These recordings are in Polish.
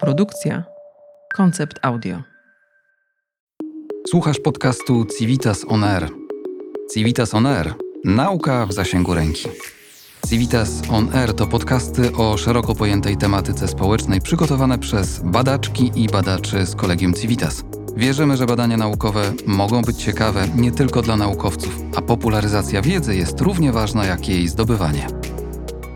Produkcja Koncept Audio. Słuchasz podcastu Civitas On Air. Civitas On Air. Nauka w zasięgu ręki. Civitas On Air to podcasty o szeroko pojętej tematyce społecznej przygotowane przez badaczki i badaczy z Kolegium Civitas. Wierzymy, że badania naukowe mogą być ciekawe nie tylko dla naukowców, a popularyzacja wiedzy jest równie ważna jak jej zdobywanie.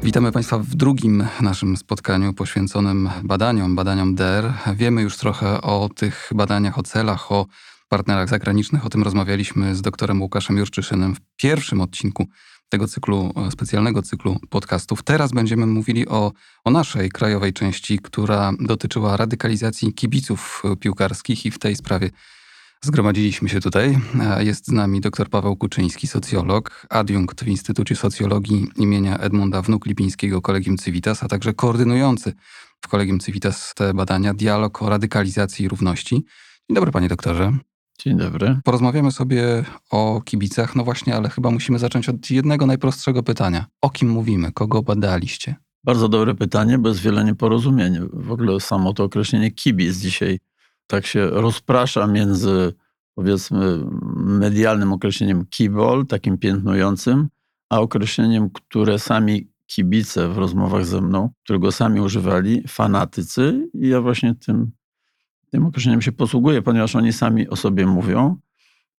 Witamy Państwa w drugim naszym spotkaniu poświęconym badaniom, badaniom DER. Wiemy już trochę o tych badaniach, o celach, o partnerach zagranicznych. O tym rozmawialiśmy z doktorem Łukaszem Jurczyszynem w pierwszym odcinku tego cyklu, specjalnego cyklu podcastów. Teraz będziemy mówili o, o naszej krajowej części, która dotyczyła radykalizacji kibiców piłkarskich i w tej sprawie Zgromadziliśmy się tutaj. Jest z nami dr Paweł Kuczyński, socjolog, adiunkt w Instytucie Socjologii imienia Edmunda Wnuk-Lipińskiego Kolegium Civitas, a także koordynujący w Kolegium Civitas te badania Dialog o radykalizacji i równości. Dzień dobry, panie doktorze. Dzień dobry. Porozmawiamy sobie o kibicach, no właśnie, ale chyba musimy zacząć od jednego najprostszego pytania. O kim mówimy? Kogo badaliście? Bardzo dobre pytanie, bo jest wiele nieporozumień. W ogóle samo to określenie kibic dzisiaj tak się rozprasza między powiedzmy medialnym określeniem kibol, takim piętnującym, a określeniem, które sami kibice w rozmowach ze mną, którego sami używali, fanatycy. I ja właśnie tym, tym określeniem się posługuję, ponieważ oni sami o sobie mówią,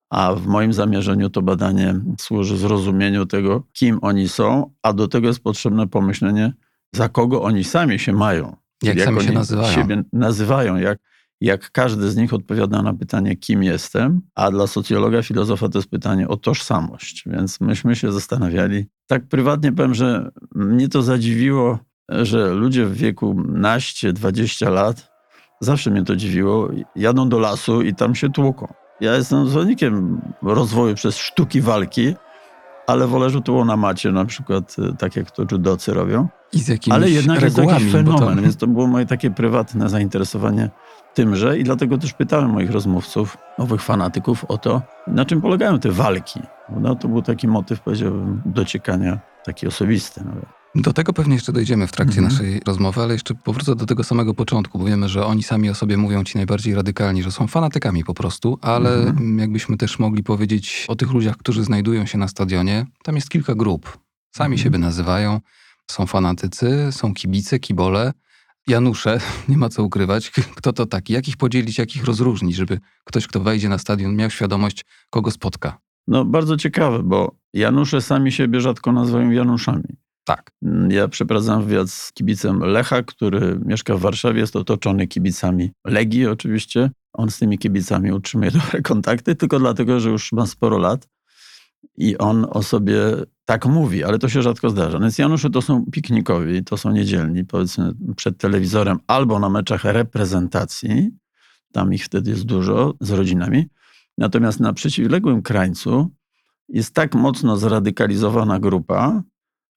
a w moim zamierzeniu to badanie służy zrozumieniu tego, kim oni są, a do tego jest potrzebne pomyślenie, za kogo oni sami się mają. Jak, jak sami się nazywają. Nazywają, jak jak każdy z nich odpowiada na pytanie, kim jestem, a dla socjologa, filozofa to jest pytanie o tożsamość. Więc myśmy się zastanawiali. Tak prywatnie powiem, że mnie to zadziwiło, że ludzie w wieku naście, 20 lat, zawsze mnie to dziwiło, jadą do lasu i tam się tłuką. Ja jestem zwolennikiem rozwoju przez sztuki walki, ale wolę, że było na macie, na przykład e, tak jak to judocy robią. I z jakimiś Ale jednak jest jakiś fenomen, więc to było moje takie prywatne zainteresowanie tymże i dlatego też pytałem moich rozmówców, owych fanatyków o to, na czym polegają te walki. No, to był taki motyw, powiedziałbym, dociekania, taki osobisty nawet. Do tego pewnie jeszcze dojdziemy w trakcie mhm. naszej rozmowy, ale jeszcze powrócę do tego samego początku, bo wiemy, że oni sami o sobie mówią ci najbardziej radykalni, że są fanatykami po prostu, ale mhm. jakbyśmy też mogli powiedzieć o tych ludziach, którzy znajdują się na stadionie, tam jest kilka grup. Sami mhm. siebie nazywają, są fanatycy, są kibice, kibole, Janusze, nie ma co ukrywać, kto to taki, jak ich podzielić, jak ich rozróżnić, żeby ktoś, kto wejdzie na stadion, miał świadomość, kogo spotka. No bardzo ciekawe, bo Janusze sami siebie rzadko nazywają Januszami. Tak. Ja przeprowadzam wywiad z kibicem Lecha, który mieszka w Warszawie, jest otoczony kibicami Legii oczywiście. On z tymi kibicami utrzymuje dobre kontakty, tylko dlatego, że już ma sporo lat i on o sobie tak mówi, ale to się rzadko zdarza. Więc Janusze to są piknikowi, to są niedzielni, powiedzmy przed telewizorem albo na meczach reprezentacji. Tam ich wtedy jest dużo z rodzinami. Natomiast na przeciwległym krańcu jest tak mocno zradykalizowana grupa,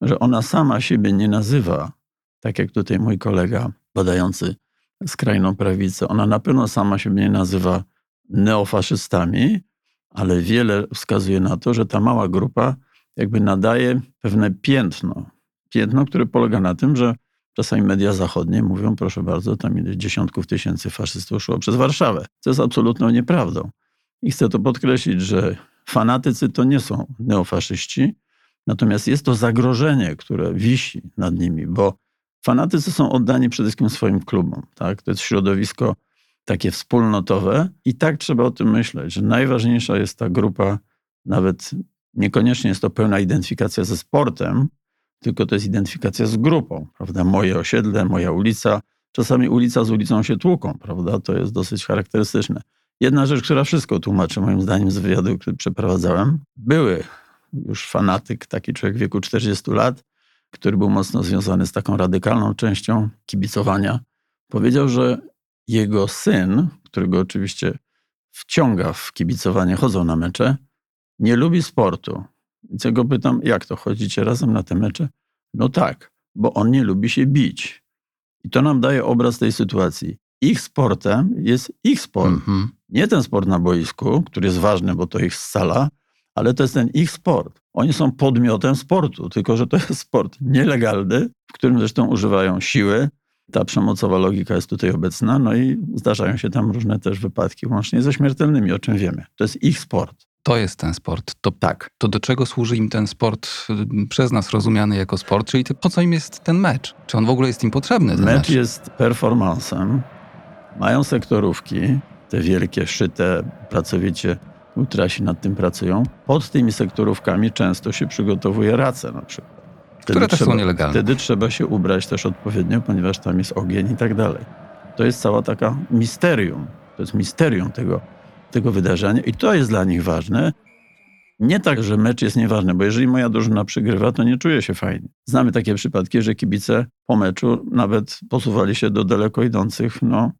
że ona sama siebie nie nazywa, tak jak tutaj mój kolega badający skrajną prawicę, ona na pewno sama siebie nie nazywa neofaszystami, ale wiele wskazuje na to, że ta mała grupa jakby nadaje pewne piętno. Piętno, które polega na tym, że czasami media zachodnie mówią, proszę bardzo, tam ileś dziesiątków tysięcy faszystów szło przez Warszawę. Co jest absolutną nieprawdą. I chcę to podkreślić, że fanatycy to nie są neofaszyści, natomiast jest to zagrożenie, które wisi nad nimi, bo fanatycy są oddani przede wszystkim swoim klubom. Tak? To jest środowisko takie wspólnotowe i tak trzeba o tym myśleć, że najważniejsza jest ta grupa, nawet niekoniecznie jest to pełna identyfikacja ze sportem, tylko to jest identyfikacja z grupą, prawda? Moje osiedle, moja ulica. Czasami ulica z ulicą się tłuką, prawda? To jest dosyć charakterystyczne. Jedna rzecz, która wszystko tłumaczy, moim zdaniem, z wywiadu, który przeprowadzałem. Były już fanatyk, taki człowiek w wieku 40 lat, który był mocno związany z taką radykalną częścią kibicowania, powiedział, że jego syn, którego oczywiście wciąga w kibicowanie, chodzą na mecze, nie lubi sportu. Więc ja go pytam, jak to, chodzicie razem na te mecze? No tak, bo on nie lubi się bić. I to nam daje obraz tej sytuacji. Ich sportem jest ich sport. Mm-hmm. Nie ten sport na boisku, który jest ważny, bo to ich scala, ale to jest ten ich sport. Oni są podmiotem sportu, tylko że to jest sport nielegalny, w którym zresztą używają siły, Ta przemocowa logika jest tutaj obecna, no i zdarzają się tam różne też wypadki, łącznie ze śmiertelnymi, o czym wiemy. To jest ich sport. To jest ten sport. To, Tak. to do czego służy im ten sport y, przez nas rozumiany jako sport? Czyli to, po co im jest ten mecz? Czy on w ogóle jest im potrzebny? Mecz, Mecz jest performansem. Mają sektorówki, te wielkie, szyte, pracowicie ultrasi nad tym pracują. Pod tymi sektorówkami często się przygotowuje race na przykład. Wtedy Które też są nielegalne. Wtedy trzeba się ubrać też odpowiednio, ponieważ tam jest ogień i tak dalej. To jest cała taka misterium. To jest misterium tego, tego wydarzenia i to jest dla nich ważne. Nie tak, że mecz jest nieważny, bo jeżeli moja drużyna przegrywa, to nie czuję się fajnie. Znamy takie przypadki, że kibice po meczu nawet posuwali się do daleko idących, no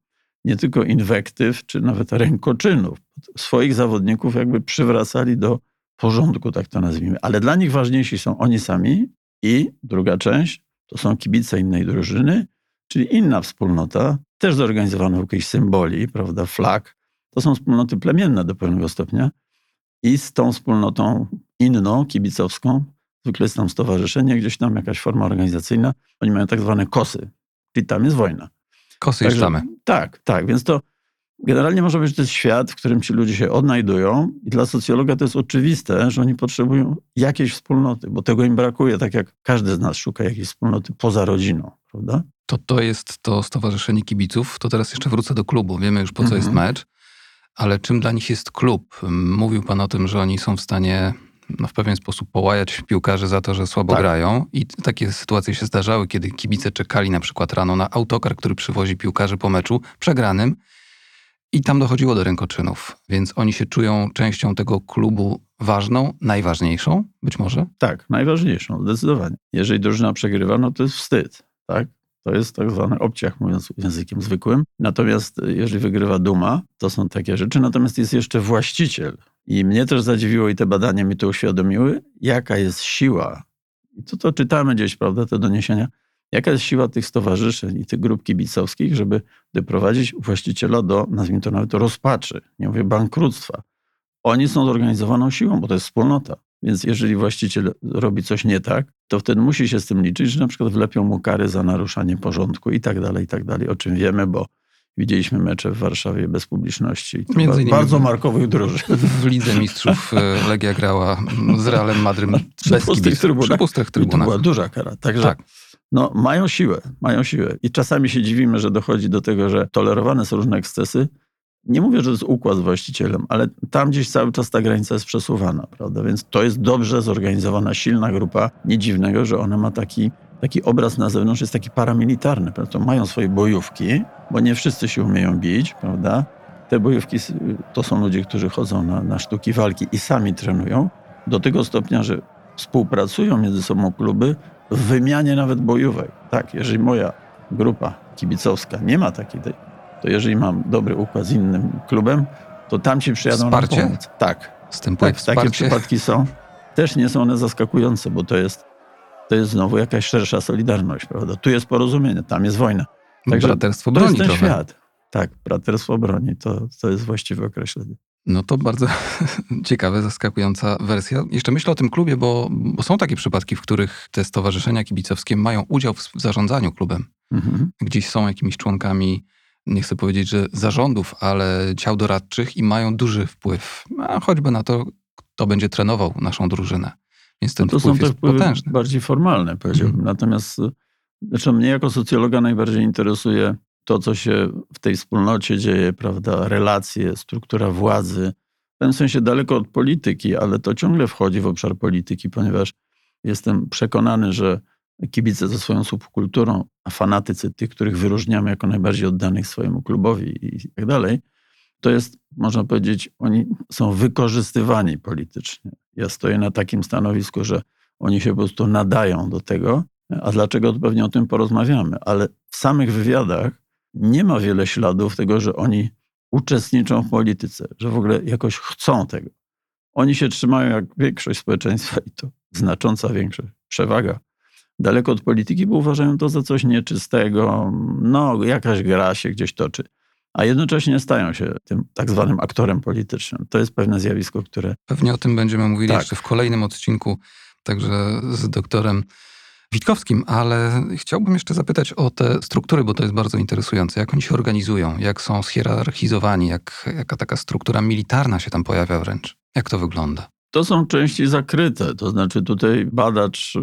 nie tylko inwektyw, czy nawet rękoczynów. Swoich zawodników jakby przywracali do porządku, tak to nazwijmy. Ale dla nich ważniejsi są oni sami i druga część to są kibice innej drużyny, czyli inna wspólnota, też zorganizowana wokół jakichś symboli, prawda, flag. To są wspólnoty plemienne do pewnego stopnia i z tą wspólnotą inną, kibicowską, zwykle jest tam stowarzyszenie, gdzieś tam jakaś forma organizacyjna, oni mają tak zwane kosy, czyli tam jest wojna. Kosy i Także- sztamy. Tak, tak, więc to generalnie można powiedzieć, że to jest świat, w którym ci ludzie się odnajdują i dla socjologa to jest oczywiste, że oni potrzebują jakiejś wspólnoty, bo tego im brakuje, tak jak każdy z nas szuka jakiejś wspólnoty poza rodziną, prawda? To to jest to Stowarzyszenie Kibiców. To teraz jeszcze wrócę do klubu. Wiemy już po co Mhm. jest mecz, ale czym dla nich jest klub? Mówił pan o tym, że oni są w stanie no, w pewien sposób połajać piłkarzy za to, że słabo Tak. grają. I takie sytuacje się zdarzały, kiedy kibice czekali na przykład rano na autokar, który przywozi piłkarzy po meczu przegranym i tam dochodziło do rękoczynów. Więc oni się czują częścią tego klubu ważną, najważniejszą być może. Tak, najważniejszą, zdecydowanie. Jeżeli drużyna przegrywa, no to jest wstyd, tak? To jest tak zwany obciach, mówiąc językiem zwykłym. Natomiast y, jeżeli wygrywa duma, to są takie rzeczy. Natomiast jest jeszcze właściciel. I mnie też zadziwiło i te badania mi to uświadomiły, jaka jest siła. I to, to czytamy gdzieś, prawda, te doniesienia. Jaka jest siła tych stowarzyszeń i tych grup kibicowskich, żeby doprowadzić właściciela do, nazwijmy to nawet, rozpaczy. Nie mówię bankructwa. Oni są zorganizowaną siłą, bo to jest wspólnota. Więc jeżeli właściciel robi coś nie tak, to wtedy musi się z tym liczyć, że na przykład wlepią mu kary za naruszanie porządku i tak dalej, i tak dalej, o czym wiemy, bo widzieliśmy mecze w Warszawie bez publiczności. Między innymi- bardzo markowych drużyn. W Lidze Mistrzów e, Legia grała z Realem Madrym Przy bez pustych trybunach. Przy pustych I to trybunach. była duża kara. Także Tak. No, mają siłę, mają siłę. I czasami się dziwimy, że dochodzi do tego, że tolerowane są różne ekscesy. Nie mówię, że to jest układ z właścicielem, ale tam gdzieś cały czas ta granica jest przesuwana, prawda? Więc to jest dobrze zorganizowana, silna grupa. Nie dziwnego, że ona ma taki, taki obraz na zewnątrz, jest taki paramilitarny. Prawda? Mają swoje bojówki, bo nie wszyscy się umieją bić, prawda? Te bojówki to są ludzie, którzy chodzą na, na sztuki walki i sami trenują. Do tego stopnia, że współpracują między sobą kluby w wymianie nawet bojówek. Tak, jeżeli moja grupa kibicowska nie ma takiej, to jeżeli mam dobry układ z innym klubem, to tam ci przyjadą Wsparcie? na pomoc. Tak, Wstępuje tak, takie wsparcie. przypadki są. Też nie są one zaskakujące, bo to jest, to jest znowu jakaś szersza solidarność, prawda? Tu jest porozumienie, tam jest wojna. Także Braterstwo To broni jest ten trochę. świat. Tak, braterstwo broni, to, to jest właściwe określenie. No to bardzo ciekawe, zaskakująca wersja. Jeszcze myślę o tym klubie, bo, bo są takie przypadki, w których te stowarzyszenia kibicowskie mają udział w, zarządzaniu klubem. Mhm. Gdzieś są jakimiś członkami, nie chcę powiedzieć, że zarządów, ale ciał doradczych i mają duży wpływ, a choćby na to, kto będzie trenował naszą drużynę. Więc ten No to są wpływ te jest potężny. bardziej formalne, powiedziałbym. Mhm. Natomiast y, znaczy mnie jako socjologa najbardziej interesuje to, co się w tej wspólnocie dzieje, prawda? Relacje, struktura władzy. W pewnym sensie daleko od polityki, ale to ciągle wchodzi w obszar polityki, ponieważ jestem przekonany, że kibice ze swoją subkulturą, a fanatycy tych, których wyróżniamy jako najbardziej oddanych swojemu klubowi i tak dalej, to jest, można powiedzieć, oni są wykorzystywani politycznie. Ja stoję na takim stanowisku, że oni się po prostu nadają do tego. A dlaczego? To pewnie o tym porozmawiamy. Ale w samych wywiadach nie ma wiele śladów tego, że oni uczestniczą w polityce, że w ogóle jakoś chcą tego. Oni się trzymają jak większość społeczeństwa i to znacząca większość, przewaga. Daleko od polityki, bo uważają to za coś nieczystego. No, jakaś gra się gdzieś toczy. A jednocześnie stają się tym tak zwanym aktorem politycznym. To jest pewne zjawisko, które Pewnie o tym będziemy mówili Tak. jeszcze w kolejnym odcinku, także z doktorem Witkowskim, ale chciałbym jeszcze zapytać o te struktury, bo to jest bardzo interesujące. Jak oni się organizują, jak są schierarchizowani, jak, jaka taka struktura militarna się tam pojawia wręcz. Jak to wygląda? To są części zakryte, to znaczy tutaj badacz y,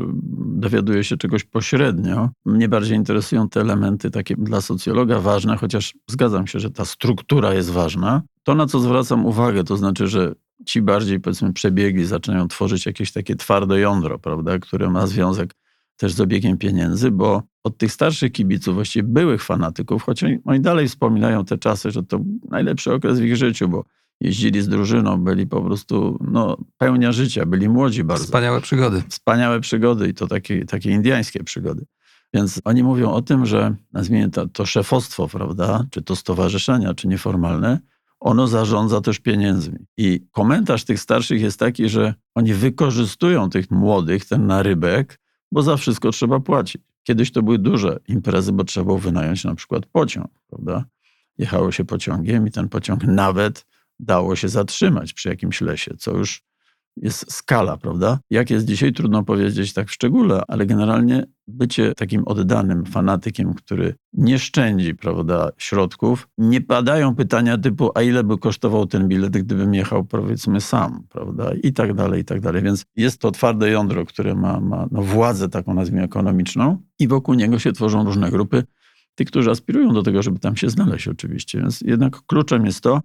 dowiaduje się czegoś pośrednio. Mnie bardziej interesują te elementy takie dla socjologa ważne, chociaż zgadzam się, że ta struktura jest ważna. To, na co zwracam uwagę, to znaczy, że ci bardziej, powiedzmy, przebiegli zaczynają tworzyć jakieś takie twarde jądro, prawda, które ma związek też z obiegiem pieniędzy, bo od tych starszych kibiców, właściwie byłych fanatyków, choć oni, oni dalej wspominają te czasy, że to najlepszy okres w ich życiu, bo jeździli z drużyną, byli po prostu no, pełnia życia, byli młodzi bardzo. Wspaniałe przygody. Wspaniałe przygody i to takie, takie indyjskie przygody. Więc oni mówią o tym, że nazwijmy to, to szefostwo, prawda, czy to stowarzyszenia, czy nieformalne, ono zarządza też pieniędzmi. I komentarz tych starszych jest taki, że oni wykorzystują tych młodych, ten narybek, bo za wszystko trzeba płacić. Kiedyś to były duże imprezy, bo trzeba było wynająć na przykład pociąg, prawda? Jechało się pociągiem i ten pociąg nawet dało się zatrzymać przy jakimś lesie, co już jest skala, prawda? Jak jest dzisiaj, trudno powiedzieć tak w szczególe, ale generalnie bycie takim oddanym fanatykiem, który nie szczędzi, prawda, środków, nie padają pytania typu, a ile by kosztował ten bilet, gdybym jechał, powiedzmy, sam, prawda, i tak dalej, i tak dalej. Więc jest to twarde jądro, które ma, ma no, władzę taką, nazwijmy, ekonomiczną i wokół niego się tworzą różne grupy, tych, którzy aspirują do tego, żeby tam się znaleźć oczywiście. Więc jednak kluczem jest to,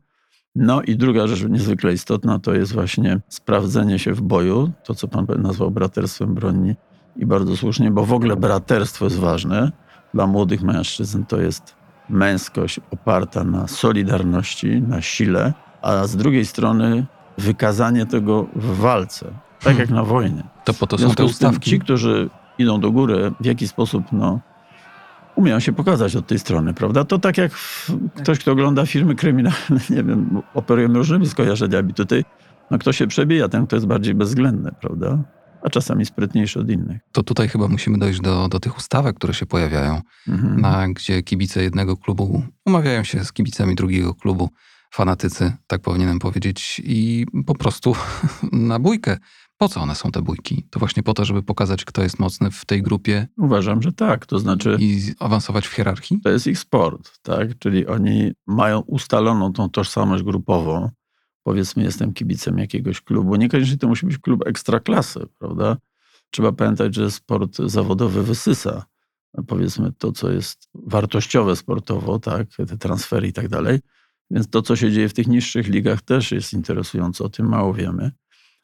no i druga rzecz niezwykle istotna to jest właśnie sprawdzenie się w boju, to co pan nazwał braterstwem broni i bardzo słusznie, bo w ogóle braterstwo jest ważne. Dla młodych mężczyzn to jest męskość oparta na solidarności, na sile, a z drugiej strony wykazanie tego w walce, tak hmm. jak na wojnie. To po to są te ustawki. Ci, którzy idą do góry, w jaki sposób no, umieją się pokazać od tej strony, prawda? To tak jak ktoś, kto ogląda filmy kryminalne, nie wiem, operujemy różnymi skojarzeniami. Tutaj no, kto się przebija, ten, kto jest bardziej bezwzględny, prawda? A czasami sprytniejszy od innych. To tutaj chyba musimy dojść do, do tych ustawek, które się pojawiają, mhm. na, gdzie kibice jednego klubu umawiają się z kibicami drugiego klubu, fanatycy, tak powinienem powiedzieć, i po prostu na bójkę po co one są te bójki? To właśnie po to, żeby pokazać, kto jest mocny w tej grupie? Uważam, że tak. To znaczy. I awansować w hierarchii? To jest ich sport, tak? Czyli oni mają ustaloną tą tożsamość grupową. Powiedzmy, jestem kibicem jakiegoś klubu. Niekoniecznie to musi być klub ekstraklasy, prawda? Trzeba pamiętać, że sport zawodowy wysysa powiedzmy to, co jest wartościowe sportowo, tak, te transfery i tak dalej. Więc to, co się dzieje w tych niższych ligach, też jest interesujące, o tym mało wiemy.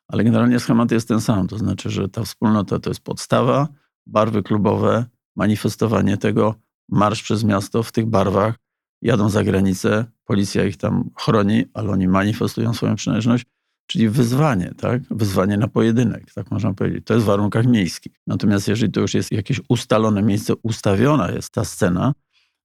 Ale generalnie schemat jest ten sam, to znaczy, że ta wspólnota to jest podstawa, barwy klubowe, manifestowanie tego, marsz przez miasto w tych barwach, jadą za granicę, policja ich tam chroni, ale oni manifestują swoją przynależność, czyli wyzwanie, tak? Wyzwanie na pojedynek, tak można powiedzieć. To jest w warunkach miejskich. Natomiast jeżeli to już jest jakieś ustalone miejsce, ustawiona jest ta scena,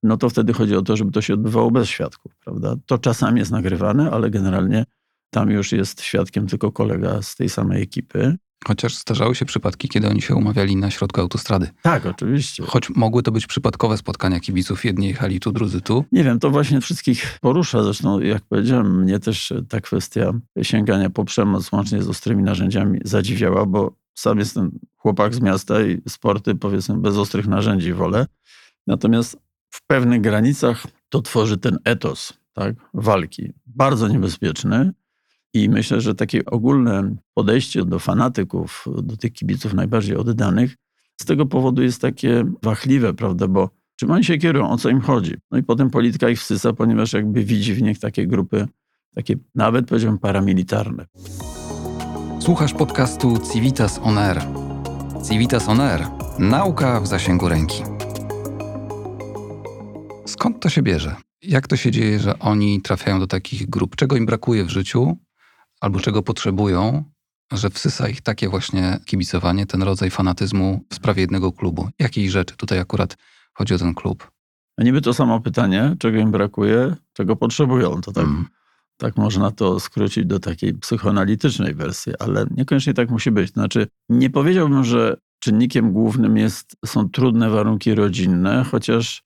no to wtedy chodzi o to, żeby to się odbywało bez świadków, prawda? To czasami jest nagrywane, ale generalnie tam już jest świadkiem tylko kolega z tej samej ekipy. Chociaż zdarzały się przypadki, kiedy oni się umawiali na środku autostrady. Tak, oczywiście. Choć mogły to być przypadkowe spotkania kibiców. Jedni jechali tu, drudzy tu. Nie wiem, to właśnie wszystkich porusza. Zresztą, jak powiedziałem, mnie też ta kwestia sięgania po przemoc łącznie z ostrymi narzędziami zadziwiała, bo sam jestem chłopak z miasta i sporty, powiedzmy, bez ostrych narzędzi wolę. Natomiast w pewnych granicach to tworzy ten etos tak, walki. Bardzo niebezpieczny i myślę, że takie ogólne podejście do fanatyków, do tych kibiców najbardziej oddanych, z tego powodu jest takie wachliwe, prawda, bo czym oni się kierują, o co im chodzi. No i potem polityka ich wsysa, ponieważ jakby widzi w nich takie grupy, takie nawet powiedziałbym paramilitarne. Słuchasz podcastu Civitas On Air. Civitas On Air. Nauka w zasięgu ręki. Skąd to się bierze? Jak to się dzieje, że oni trafiają do takich grup? Czego im brakuje w życiu, albo czego potrzebują, że wsysa ich takie właśnie kibicowanie, ten rodzaj fanatyzmu w sprawie jednego klubu. Jakiej rzeczy tutaj akurat chodzi o ten klub? A niby to samo pytanie, czego im brakuje, czego potrzebują. To tak, mm. tak można to skrócić do takiej psychoanalitycznej wersji, ale niekoniecznie tak musi być. Znaczy, nie powiedziałbym, że czynnikiem głównym jest, są trudne warunki rodzinne, chociaż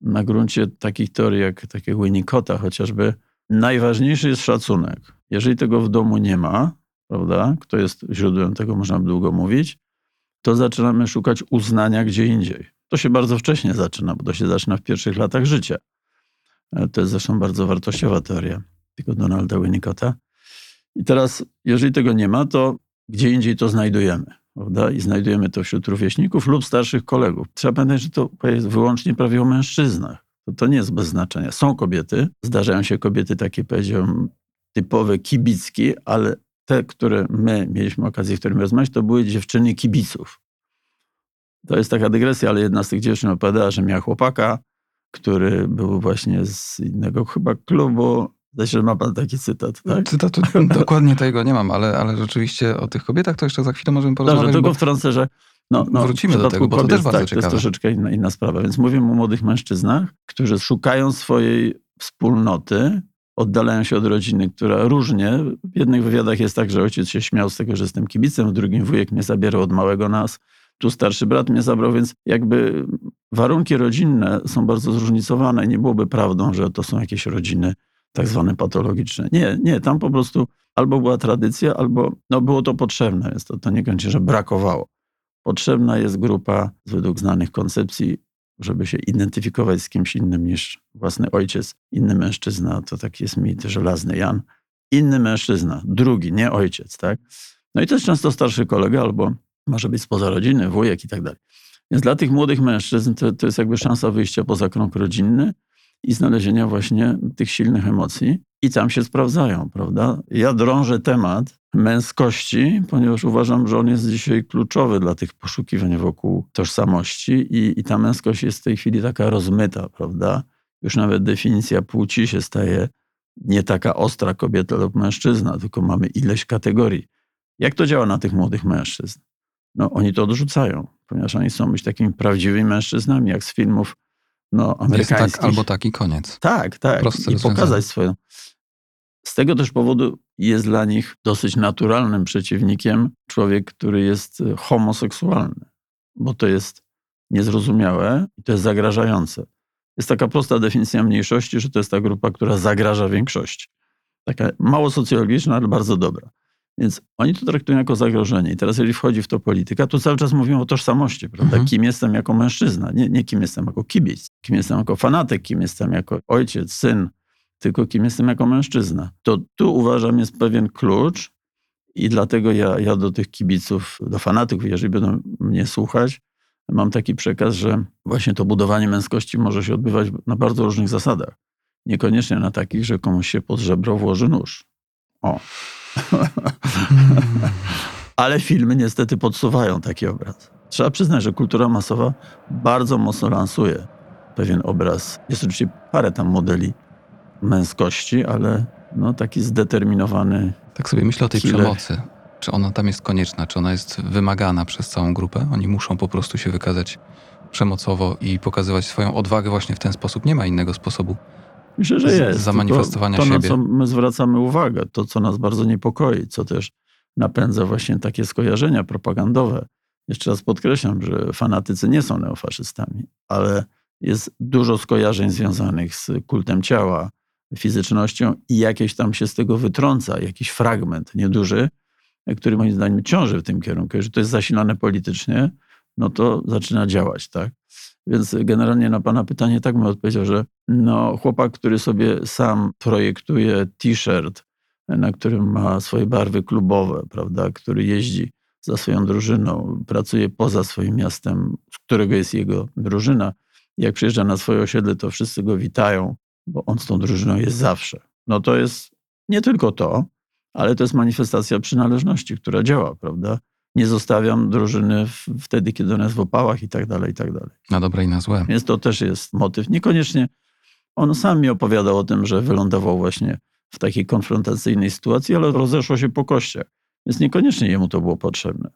na gruncie takich teorii jak takiego Winnicota chociażby, najważniejszy jest szacunek. Jeżeli tego w domu nie ma, prawda, kto jest źródłem tego, można by długo mówić, to zaczynamy szukać uznania gdzie indziej. To się bardzo wcześnie zaczyna, bo to się zaczyna w pierwszych latach życia. E, to jest zresztą bardzo wartościowa teoria tego Donalda Winnicotta. I teraz, jeżeli tego nie ma, to gdzie indziej to znajdujemy. Prawda? I znajdujemy to wśród rówieśników lub starszych kolegów. Trzeba pamiętać, że to jest wyłącznie prawie o mężczyznach. To, to nie jest bez znaczenia. Są kobiety, zdarzają się kobiety takie, powiedziałbym, typowe kibicki, ale te, które my mieliśmy okazję w którym rozmawiać, to były dziewczyny kibiców. To jest taka dygresja, ale jedna z tych dziewczyn opowiadała, że miała chłopaka, który był właśnie z innego chyba klubu. Że ma pan taki cytat, tak? Cytatu dokładnie tego nie mam, ale, ale rzeczywiście o tych kobietach to jeszcze za chwilę możemy porozmawiać. Dobrze, tylko wtrącę, że no, no, Wrócimy do tego, bo kobiet, to też bardzo tak, ciekawe. To jest troszeczkę inna, inna sprawa. Więc mówimy o młodych mężczyznach, którzy szukają swojej wspólnoty, oddalają się od rodziny, która różnie. W jednych wywiadach jest tak, że ojciec się śmiał z tego, że jestem kibicem, w drugim wujek mnie zabierał od małego nas, tu starszy brat mnie zabrał, więc jakby warunki rodzinne są bardzo zróżnicowane. Nie byłoby prawdą, że to są jakieś rodziny tak zwane patologiczne. Nie, nie, tam po prostu albo była tradycja, albo no, było to potrzebne, więc to, to nie kończy, że brakowało. Potrzebna jest grupa według znanych koncepcji, żeby się identyfikować z kimś innym niż własny ojciec, inny mężczyzna, to taki jest mit żelazny Jan, inny mężczyzna, drugi, nie ojciec, tak? No i jest często starszy kolega albo może być spoza rodziny, wujek i tak dalej. Więc dla tych młodych mężczyzn to, to jest jakby szansa wyjścia poza krąg rodzinny i znalezienia właśnie tych silnych emocji i tam się sprawdzają, prawda? Ja drążę temat męskości, ponieważ uważam, że on jest dzisiaj kluczowy dla tych poszukiwań wokół tożsamości i, i ta męskość jest w tej chwili taka rozmyta, prawda? Już nawet definicja płci się staje nie taka ostra kobieta lub mężczyzna, tylko mamy ileś kategorii. Jak to działa na tych młodych mężczyzn? No, oni to odrzucają, ponieważ oni chcą być takimi prawdziwymi mężczyznami, jak z filmów no, Jest amerykańskich. tak albo taki koniec. Tak, tak. Proste I rozwiązanie. pokazać swoją. Z tego też powodu jest dla nich dosyć naturalnym przeciwnikiem człowiek, który jest e, homoseksualny, bo to jest niezrozumiałe i to jest zagrażające. Jest taka prosta definicja mniejszości, że to jest ta grupa, która zagraża większości. Taka mało socjologiczna, ale bardzo dobra. Więc oni to traktują jako zagrożenie. I teraz, jeżeli wchodzi w to polityka, to cały czas mówią o tożsamości, prawda? Mhm. Kim jestem jako mężczyzna, nie, nie kim jestem jako kibic, kim jestem jako fanatyk, kim jestem jako ojciec, syn, tylko kim jestem jako mężczyzna. To tu uważam jest pewien klucz i dlatego ja, ja do tych kibiców, do fanatyków, jeżeli będą mnie słuchać, mam taki przekaz, że właśnie to budowanie męskości może się odbywać na bardzo różnych zasadach. Niekoniecznie na takich, że komuś się pod żebro włoży nóż. O. Ale filmy niestety podsuwają taki obraz. Trzeba przyznać, że kultura masowa bardzo mocno lansuje pewien obraz. Jest oczywiście parę tam modeli męskości, ale no, taki zdeterminowany. Tak sobie myślę o tej Killer. przemocy. Czy ona tam jest konieczna? Czy ona jest wymagana przez całą grupę? Oni muszą po prostu się wykazać przemocowo i pokazywać swoją odwagę właśnie w ten sposób. Nie ma innego sposobu. Myślę, że jest. zamanifestowania Tylko to, siebie. na co my zwracamy uwagę, to co nas bardzo niepokoi, co też napędza właśnie takie skojarzenia propagandowe. Jeszcze raz podkreślam, że fanatycy nie są neofaszystami, ale jest dużo skojarzeń związanych z kultem ciała, fizycznością i jakieś tam się z tego wytrąca, jakiś fragment nieduży, który moim zdaniem ciąży w tym kierunku. Jeżeli to jest zasilane politycznie, no to zaczyna działać, tak? Więc generalnie na pana pytanie tak bym odpowiedział, że no, chłopak, który sobie sam projektuje t-shirt, na którym ma swoje barwy klubowe, prawda, który jeździ za swoją drużyną, pracuje poza swoim miastem, z którego jest jego drużyna. Jak przyjeżdża na swoje osiedle, to wszyscy go witają, bo on z tą drużyną jest zawsze. No to jest nie tylko to, ale to jest manifestacja przynależności, która działa, prawda? Nie zostawiam drużyny wtedy, kiedy ona jest w opałach i tak dalej, i tak dalej. Na dobre i na złe. Więc to też jest motyw. Niekoniecznie on sam mi opowiadał o tym, że wylądował właśnie w takiej konfrontacyjnej sytuacji, ale rozeszło się po kościach. Więc niekoniecznie jemu to było potrzebne.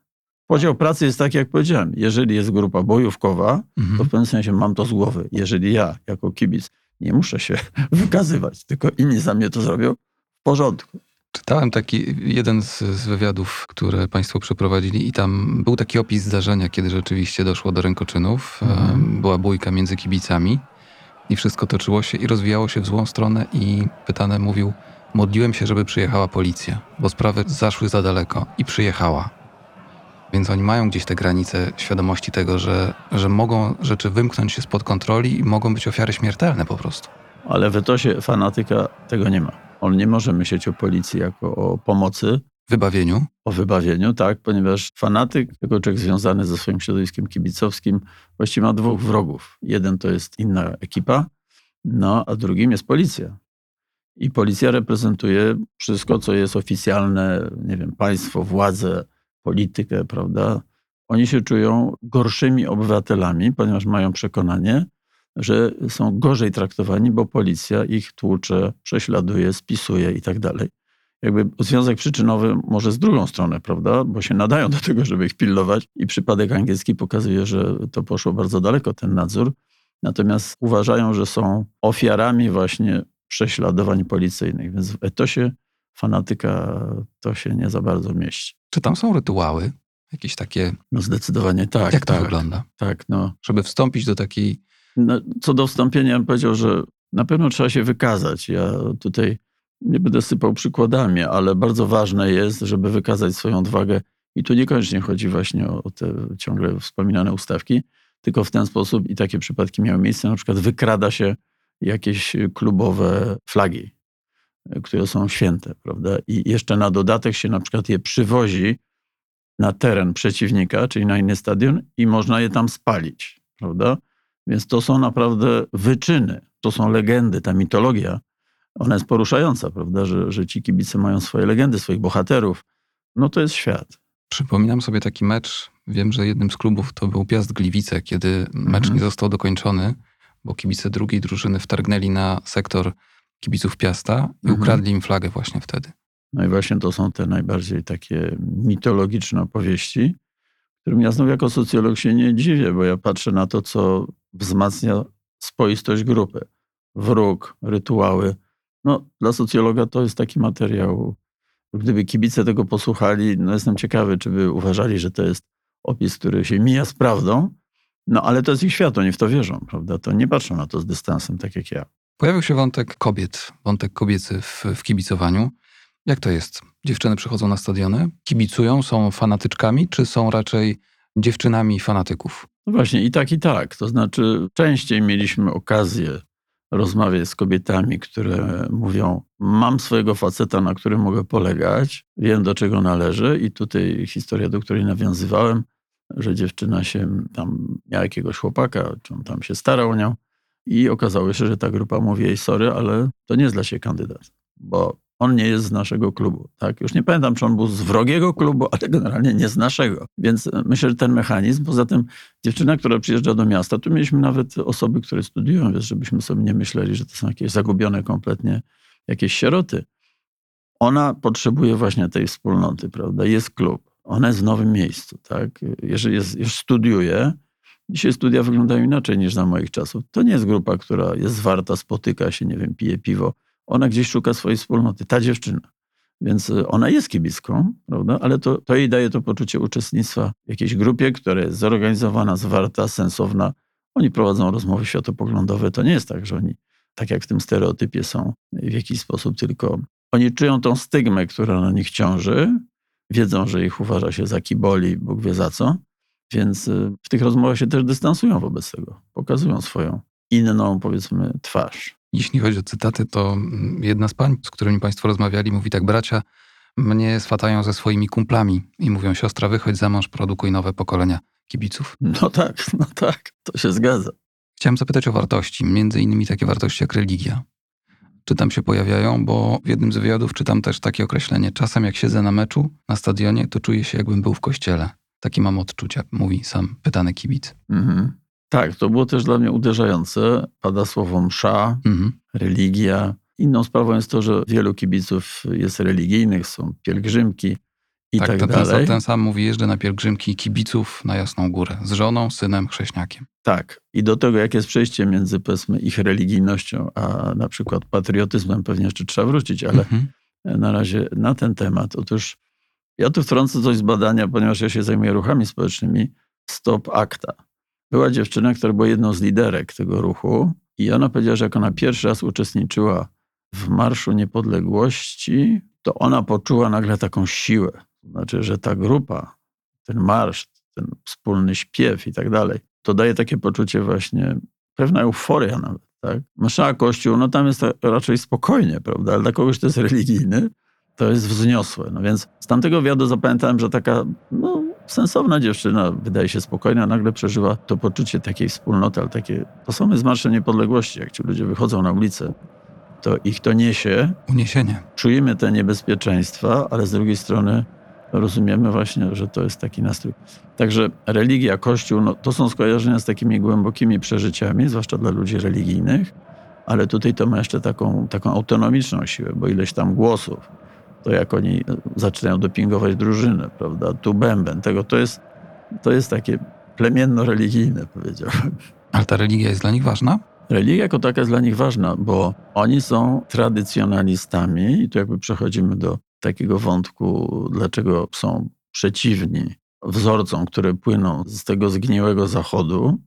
Podział pracy jest taki, jak powiedziałem. Jeżeli jest grupa bojówkowa, to Mhm. w pewnym sensie mam to z głowy. Jeżeli ja, jako kibic, nie muszę się wykazywać, tylko inni za mnie to zrobią, w porządku. Czytałem taki jeden z, z wywiadów, które Państwo przeprowadzili, i tam był taki opis zdarzenia, kiedy rzeczywiście doszło do rękoczynów. Mhm. Była bójka między kibicami i wszystko toczyło się i rozwijało się w złą stronę. I pytany mówił: Modliłem się, żeby przyjechała policja, bo sprawy zaszły za daleko i przyjechała. Więc oni mają gdzieś te granice świadomości tego, że, że mogą rzeczy wymknąć się spod kontroli i mogą być ofiary śmiertelne po prostu. Ale w etosie fanatyka tego nie ma. On nie może myśleć o policji jako o pomocy, Wybawieniu. o wybawieniu, tak, ponieważ fanatyk, jako człowiek związany ze swoim środowiskiem kibicowskim, właściwie ma dwóch wrogów. Jeden to jest inna ekipa, no a drugim jest policja. I policja reprezentuje wszystko, co jest oficjalne, nie wiem, państwo, władzę, politykę, prawda? Oni się czują gorszymi obywatelami, ponieważ mają przekonanie, że są gorzej traktowani, bo policja ich tłucze, prześladuje, spisuje i tak dalej. Jakby związek przyczynowy może z drugą stronę, prawda? Bo się nadają do tego, żeby ich pilnować i przypadek angielski pokazuje, że to poszło bardzo daleko, ten nadzór. Natomiast uważają, że są ofiarami właśnie prześladowań policyjnych, więc w etosie fanatyka to się nie za bardzo mieści. Czy tam są rytuały? Jakieś takie. No zdecydowanie tak. jak to tak, wygląda? Tak, no. Żeby wstąpić do takiej. No, co do wstąpienia, bym powiedział, że na pewno trzeba się wykazać. Ja tutaj nie będę sypał przykładami, ale bardzo ważne jest, żeby wykazać swoją odwagę. I tu niekoniecznie chodzi właśnie o, o te ciągle wspominane ustawki, tylko w ten sposób, i takie przypadki miały miejsce, na przykład wykrada się jakieś klubowe flagi, które są święte, prawda? I jeszcze na dodatek się na przykład je przywozi na teren przeciwnika, czyli na inny stadion i można je tam spalić, prawda? Więc to są naprawdę wyczyny, to są legendy, ta mitologia, ona jest poruszająca, prawda, że, że ci kibice mają swoje legendy, swoich bohaterów. No to jest świat. Przypominam sobie taki mecz. Wiem, że jednym z klubów to był Piast Gliwice, kiedy mecz Mhm. nie został dokończony, bo kibice drugiej drużyny wtargnęli na sektor kibiców Piasta i Mhm. ukradli im flagę właśnie wtedy. No i właśnie to są te najbardziej takie mitologiczne opowieści, którym ja znów jako socjolog się nie dziwię, bo ja patrzę na to, co wzmacnia spoistość grupy. Wróg, rytuały. No, dla socjologa to jest taki materiał. Gdyby kibice tego posłuchali, no jestem ciekawy, czy by uważali, że to jest opis, który się mija z prawdą. No, ale to jest ich świat, oni w to wierzą, prawda? To nie patrzą na to z dystansem, tak jak ja. Pojawił się wątek kobiet, wątek kobiecy w, w kibicowaniu. Jak to jest? Dziewczyny przychodzą na stadiony, kibicują, są fanatyczkami, czy są raczej dziewczynami fanatyków? No właśnie, i tak, i tak. To znaczy, częściej mieliśmy okazję rozmawiać z kobietami, które mówią: Mam swojego faceta, na którym mogę polegać, wiem do czego należy. I tutaj historia, do której nawiązywałem, że dziewczyna się tam miała jakiegoś chłopaka, czy on tam się starał o nią. I okazało się, że ta grupa mówi jej: Sorry, ale to nie jest dla ciebie kandydat, bo on nie jest z naszego klubu. Tak? Już nie pamiętam, czy on był z wrogiego klubu, ale generalnie nie z naszego. Więc e, myślę, że ten mechanizm, poza tym dziewczyna, która przyjeżdża do miasta, tu mieliśmy nawet osoby, które studiują, więc żebyśmy sobie nie myśleli, że to są jakieś zagubione kompletnie jakieś sieroty. Ona potrzebuje właśnie tej wspólnoty, prawda? Jest klub, ona jest w nowym miejscu, tak? Jeżeli jest, już studiuje, dzisiaj studia wyglądają inaczej niż za moich czasów. To nie jest grupa, która jest zwarta, spotyka się, nie wiem, pije piwo. Ona gdzieś szuka swojej wspólnoty, ta dziewczyna. Więc y, ona jest kibicką, prawda? ale to, to jej daje to poczucie uczestnictwa w jakiejś grupie, która jest zorganizowana, zwarta, sensowna. Oni prowadzą rozmowy światopoglądowe. To nie jest tak, że oni, tak jak w tym stereotypie, są w jakiś sposób tylko. Oni czują tą stygmę, która na nich ciąży, wiedzą, że ich uważa się za kiboli, Bóg wie za co. Więc y, w tych rozmowach się też dystansują wobec tego. Pokazują swoją inną, powiedzmy, twarz. Jeśli chodzi o cytaty, to mm, jedna z pań, z którymi państwo rozmawiali, mówi tak: Bracia mnie swatają ze swoimi kumplami i mówią: Siostra, wychodź za mąż, produkuj nowe pokolenia kibiców. No tak, no tak, to się zgadza. Chciałem zapytać o wartości, między innymi takie wartości jak religia. Czy tam się pojawiają? Bo w jednym z wywiadów czytam też takie określenie: Czasem, jak siedzę na meczu, na stadionie, to czuję się, jakbym był w kościele. Takie mam odczucia, mówi sam pytany kibic. Mhm. Tak, to było też dla mnie uderzające. Pada słowo msza, Mhm. religia. Inną sprawą jest to, że wielu kibiców jest religijnych, są pielgrzymki i tak, tak, ten, ten, dalej. sam, ten sam mówi: Jeżdżę na pielgrzymki kibiców na Jasną Górę z żoną, synem, chrześniakiem. Tak. I do tego, jakie jest przejście między, powiedzmy, ich religijnością, a na przykład patriotyzmem, pewnie jeszcze trzeba wrócić, ale Mhm. na razie na ten temat. Otóż ja tu wtrącę coś z badania, ponieważ ja się zajmuję ruchami społecznymi. Stop Akta. Była dziewczyna, która była jedną z liderek tego ruchu i ona powiedziała, że jak ona pierwszy raz uczestniczyła w Marszu Niepodległości, to ona poczuła nagle taką siłę. To znaczy, że ta grupa ten marsz, ten wspólny śpiew i tak dalej, to daje takie poczucie właśnie, pewna euforia nawet. Tak? Msza, kościół, no tam jest raczej spokojnie, prawda? Ale dla kogoś, kto jest religijny, to jest wzniosłe. No więc z tamtego wywiadu zapamiętałem, że taka no, sensowna dziewczyna, wydaje się spokojna, nagle przeżywa to poczucie takiej wspólnoty, ale takie, to są z Marszem Niepodległości, jak ci ludzie wychodzą na ulicę, to ich to niesie. Uniesienie. Czujemy te niebezpieczeństwa, ale z drugiej strony rozumiemy właśnie, że to jest taki nastrój. Także religia, kościół, no, to są skojarzenia z takimi głębokimi przeżyciami, zwłaszcza dla ludzi religijnych, ale tutaj to ma jeszcze taką, taką autonomiczną siłę, bo ileś tam głosów, to jak oni zaczynają dopingować drużynę, prawda, tu bęben, tego, to jest, to jest takie plemienno-religijne, powiedziałbym. Ale ta religia jest dla nich ważna? Religia jako taka jest dla nich ważna, bo oni są tradycjonalistami i tu jakby przechodzimy do takiego wątku, dlaczego są przeciwni wzorcom, które płyną z tego zgniłego zachodu,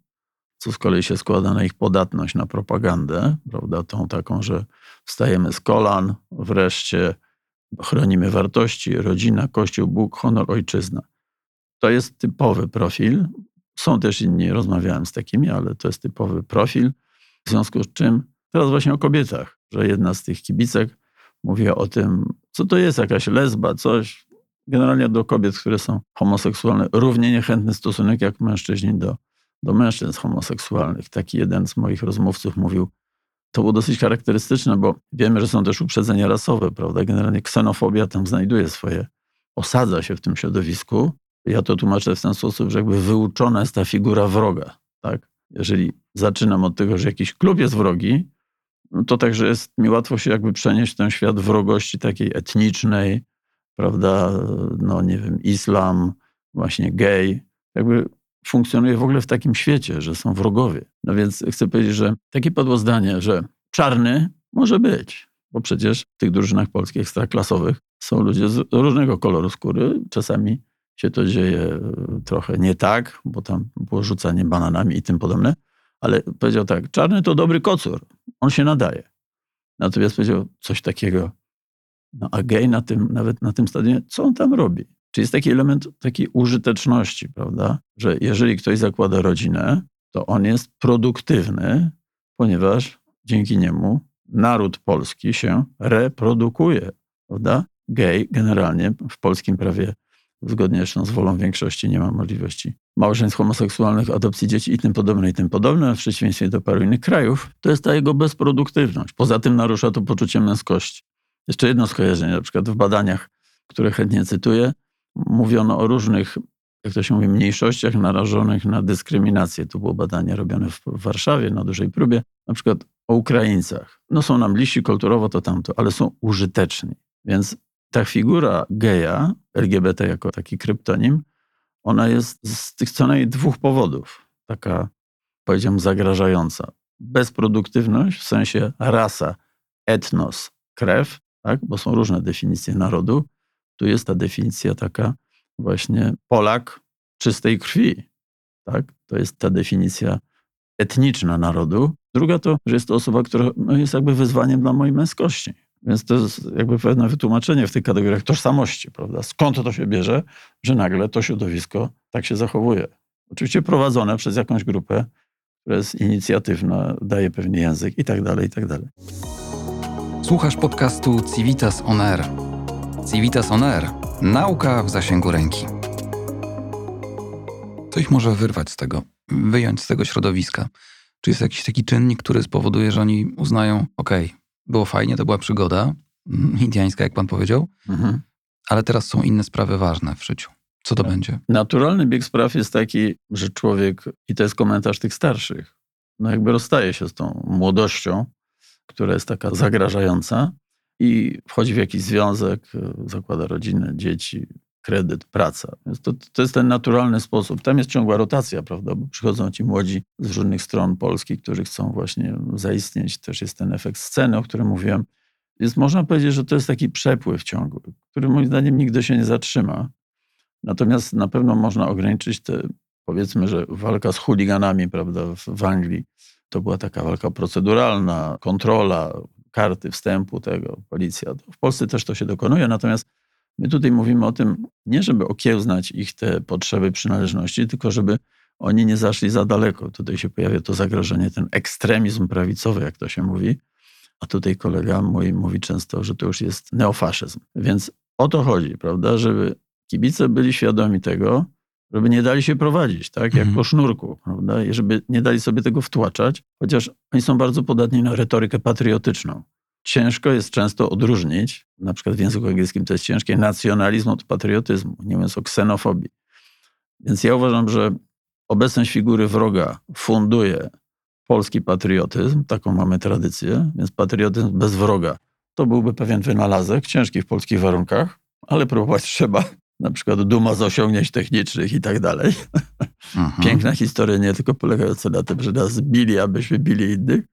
co z kolei się składa na ich podatność na propagandę, prawda, tą taką, że wstajemy z kolan, wreszcie chronimy wartości, rodzina, kościół, Bóg, honor, ojczyzna. To jest typowy profil. Są też inni, rozmawiałem z takimi, ale to jest typowy profil. W związku z czym, teraz właśnie o kobietach, że jedna z tych kibicek mówiła o tym, co to jest jakaś lesba, coś. Generalnie do kobiet, które są homoseksualne, równie niechętny stosunek jak mężczyźni do, do mężczyzn homoseksualnych. Taki jeden z moich rozmówców mówił, to było dosyć charakterystyczne, bo wiemy, że są też uprzedzenia rasowe, prawda? Generalnie ksenofobia tam znajduje swoje, osadza się w tym środowisku. Ja to tłumaczę w ten sposób, że jakby wyuczona jest ta figura wroga, tak? Jeżeli zaczynam od tego, że jakiś klub jest wrogi, no to także jest mi łatwo się jakby przenieść w ten świat wrogości takiej etnicznej, prawda, no nie wiem, islam, właśnie gej, jakby funkcjonuje w ogóle w takim świecie, że są wrogowie. No więc chcę powiedzieć, że takie padło zdanie, że czarny może być, bo przecież w tych drużynach polskich ekstraklasowych są ludzie z różnego koloru skóry. Czasami się to dzieje e, trochę nie tak, bo tam było rzucanie bananami i tym podobne, ale powiedział tak, czarny to dobry kocur, on się nadaje. Natomiast powiedział coś takiego, no a gej na tym, nawet na tym stadionie, co on tam robi? Czy jest taki element takiej użyteczności, prawda? Że jeżeli ktoś zakłada rodzinę, to on jest produktywny, ponieważ dzięki niemu naród polski się reprodukuje, prawda? Gej generalnie w polskim prawie, zgodnie z wolą większości, nie ma możliwości małżeństw homoseksualnych, adopcji dzieci i tym podobne, i tym podobne, w przeciwieństwie do paru innych krajów, to jest ta jego bezproduktywność. Poza tym narusza to poczucie męskości. Jeszcze jedno skojarzenie, na przykład w badaniach, które chętnie cytuję, mówiono o różnych, jak to się mówi, mniejszościach narażonych na dyskryminację. To było badanie robione w Warszawie na dużej próbie, na przykład o Ukraińcach. No są nam bliżsi kulturowo to tamto, ale są użyteczni. Więc ta figura geja, LGBT jako taki kryptonim, ona jest z tych co najmniej dwóch powodów taka, powiedziałbym, zagrażająca. Bezproduktywność w sensie rasa, etnos, krew, tak? bo są różne definicje narodu. Tu jest ta definicja taka właśnie Polak czystej krwi. Tak? To jest ta definicja etniczna narodu. Druga to, że jest to osoba, która no, jest jakby wyzwaniem dla mojej męskości. Więc to jest jakby pewne wytłumaczenie w tych kategoriach tożsamości, prawda? Skąd to się bierze, że nagle to środowisko tak się zachowuje? Oczywiście prowadzone przez jakąś grupę, która jest inicjatywna, daje pewnie język i tak dalej, i tak dalej. Słuchasz podcastu Civitas On Air. Civitas On Air. Nauka w zasięgu ręki. Co ich może wyrwać z tego, wyjąć z tego środowiska? Czy jest jakiś taki czynnik, który spowoduje, że oni uznają, okej, okay, było fajnie, to była przygoda indiańska, jak pan powiedział, mhm. ale teraz są inne sprawy ważne w życiu. Co to tak. będzie? Naturalny bieg spraw jest taki, że człowiek, i to jest komentarz tych starszych, no jakby rozstaje się z tą młodością, która jest taka zagrażająca i wchodzi w jakiś związek, zakłada rodzinę, dzieci, kredyt, praca. Więc to, to jest ten naturalny sposób. Tam jest ciągła rotacja, prawda? Bo przychodzą ci młodzi z różnych stron Polski, którzy chcą właśnie zaistnieć. Też jest ten efekt sceny, o którym mówiłem. Więc można powiedzieć, że to jest taki przepływ ciągły, który moim zdaniem nigdy się nie zatrzyma. Natomiast na pewno można ograniczyć te, powiedzmy, że walka z chuliganami, prawda, w, w Anglii. To była taka walka proceduralna, kontrola, karty wstępu tego, policja. W Polsce też to się dokonuje, natomiast My tutaj mówimy o tym, nie żeby okiełznać ich te potrzeby przynależności, tylko żeby oni nie zaszli za daleko. Tutaj się pojawia to zagrożenie, ten ekstremizm prawicowy, jak to się mówi. A tutaj kolega mój mówi często, że to już jest neofaszyzm. Więc o to chodzi, prawda, żeby kibice byli świadomi tego, żeby nie dali się prowadzić, tak, jak Mhm. po sznurku, prawda, i żeby nie dali sobie tego wtłaczać, chociaż oni są bardzo podatni na retorykę patriotyczną. Ciężko jest często odróżnić, na przykład w języku angielskim to jest ciężkie, nacjonalizm od patriotyzmu, nie mówiąc o ksenofobii. Więc ja uważam, że obecność figury wroga funduje polski patriotyzm, taką mamy tradycję, więc patriotyzm bez wroga to byłby pewien wynalazek, ciężki w polskich warunkach, ale próbować trzeba. Na przykład duma z osiągnięć technicznych i tak dalej. Mhm. Piękna historia, nie tylko polegająca na tym, że nas bili, abyśmy bili innych,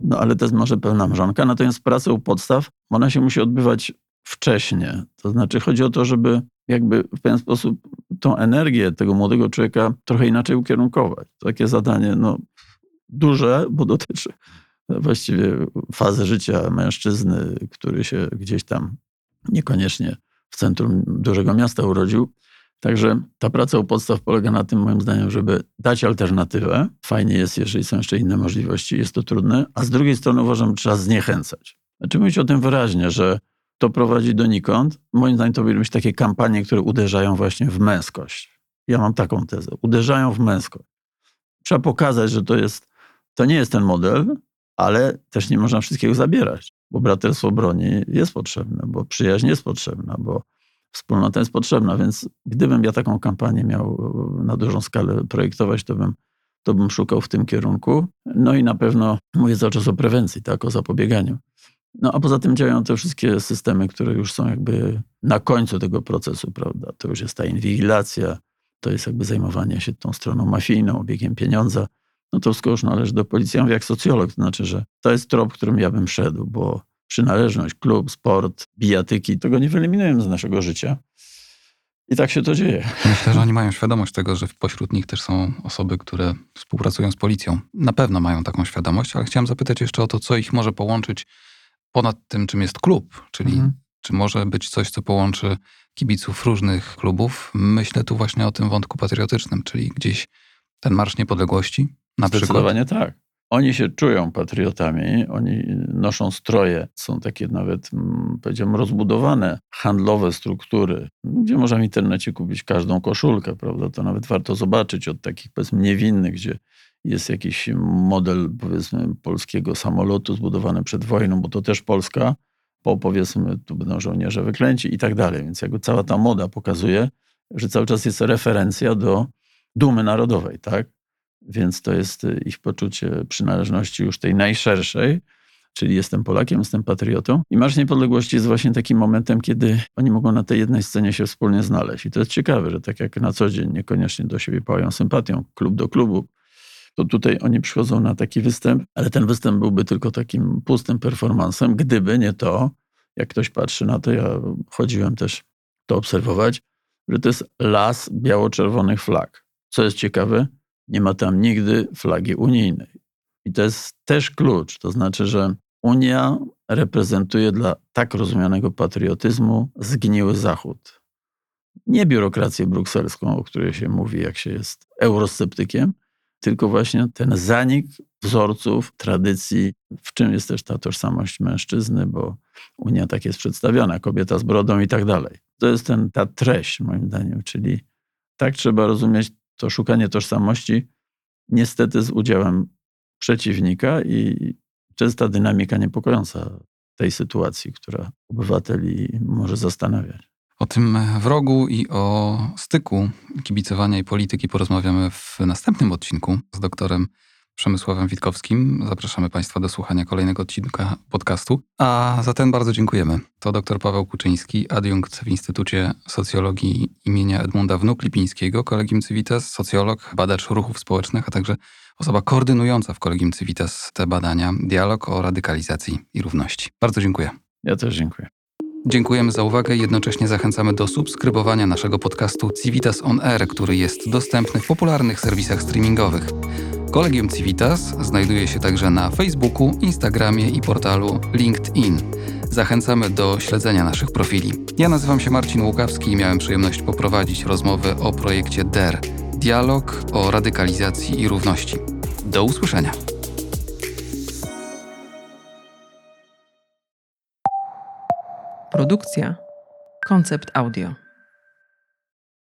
no ale to jest może pełna mrzonka. Natomiast praca u podstaw, ona się musi odbywać wcześnie. To znaczy chodzi o to, żeby jakby w pewien sposób tą energię tego młodego człowieka trochę inaczej ukierunkować. Takie zadanie, no duże, bo dotyczy właściwie fazy życia mężczyzny, który się gdzieś tam niekoniecznie w centrum dużego miasta urodził. Także ta praca u podstaw polega na tym, moim zdaniem, żeby dać alternatywę. Fajnie jest, jeżeli są jeszcze inne możliwości, jest to trudne, a z drugiej strony uważam, że trzeba zniechęcać. Znaczy mówić o tym wyraźnie, że to prowadzi donikąd. Moim zdaniem to powinny takie kampanie, które uderzają właśnie w męskość. Ja mam taką tezę. Uderzają w męskość. Trzeba pokazać, że to jest, to nie jest ten model, ale też nie można wszystkiego zabierać, bo braterstwo broni jest potrzebne, bo przyjaźń jest potrzebna, bo wspólnota jest potrzebna, więc gdybym ja taką kampanię miał e, na dużą skalę projektować, to bym, to bym szukał w tym kierunku. No i na pewno mówię cały czas o prewencji, tak, o zapobieganiu. No a poza tym działają te wszystkie systemy, które już są jakby na końcu tego procesu, prawda? To już jest ta inwigilacja, to jest jakby zajmowanie się tą stroną mafijną, obiegiem pieniądza. No to wszystko już należy do policji. Ja mówię jak socjolog, to znaczy, że to jest trop, którym ja bym szedł, bo przynależność, klub, sport, bijatyki, tego nie wyeliminujemy z naszego życia. I tak się to dzieje. Myślę, że oni mają świadomość tego, że pośród nich też są osoby, które współpracują z policją. Na pewno mają taką świadomość, ale chciałem zapytać jeszcze o to, co ich może połączyć ponad tym, czym jest klub, czyli Mhm. czy może być coś, co połączy kibiców różnych klubów. Myślę tu właśnie o tym wątku patriotycznym, czyli gdzieś ten Marsz Niepodległości na przykład. Zdecydowanie tak. Oni się czują patriotami, oni noszą stroje, są takie nawet, mm, powiedziałbym, rozbudowane handlowe struktury, gdzie można w internecie kupić każdą koszulkę, prawda? To nawet warto zobaczyć od takich, powiedzmy, niewinnych, gdzie jest jakiś model, powiedzmy, polskiego samolotu zbudowany przed wojną, bo to też Polska, po powiedzmy, tu będą żołnierze wyklęci i tak dalej. Więc jakby cała ta moda pokazuje, że cały czas jest referencja do dumy narodowej, tak? Więc to jest y, ich poczucie przynależności już tej najszerszej, czyli jestem Polakiem, jestem patriotą. I Marsz Niepodległości jest właśnie takim momentem, kiedy oni mogą na tej jednej scenie się wspólnie znaleźć. I to jest ciekawe, że tak jak na co dzień niekoniecznie do siebie pałają sympatią, klub do klubu, to tutaj oni przychodzą na taki występ, ale ten występ byłby tylko takim pustym performansem, gdyby nie to, jak ktoś patrzy na to, ja chodziłem też to obserwować, że to jest las biało-czerwonych flag. Co jest ciekawe, nie ma tam nigdy flagi unijnej. I to jest też klucz. To znaczy, że Unia reprezentuje dla tak rozumianego patriotyzmu zgniły Zachód. Nie biurokrację brukselską, o której się mówi, jak się jest eurosceptykiem, tylko właśnie ten zanik wzorców, tradycji, w czym jest też ta tożsamość mężczyzny, bo Unia tak jest przedstawiona, kobieta z brodą i tak dalej. To jest ten, ta treść, moim zdaniem, czyli tak trzeba rozumieć to szukanie tożsamości, niestety z udziałem przeciwnika i częsta dynamika niepokojąca tej sytuacji, która obywateli może zastanawiać. O tym wrogu i o styku kibicowania i polityki porozmawiamy w następnym odcinku z doktorem Przemysławem Witkowskim. Zapraszamy Państwa do słuchania kolejnego odcinka podcastu. A za ten bardzo dziękujemy. To dr Paweł Kuczyński, adiunkt w Instytucie Socjologii imienia Edmunda Wnuk-Lipińskiego, Kolegium Civitas, socjolog, badacz ruchów społecznych, a także osoba koordynująca w Kolegium Civitas te badania, dialog o radykalizacji i równości. Bardzo dziękuję. Ja też dziękuję. Dziękujemy za uwagę i jednocześnie zachęcamy do subskrybowania naszego podcastu Civitas On Air, który jest dostępny w popularnych serwisach streamingowych. Kolegium Civitas znajduje się także na Facebooku, Instagramie i portalu LinkedIn. Zachęcamy do śledzenia naszych profili. Ja nazywam się Marcin Łukawski i miałem przyjemność poprowadzić rozmowę o projekcie DER Dialog o radykalizacji i równości. Do usłyszenia. Produkcja Koncept Audio.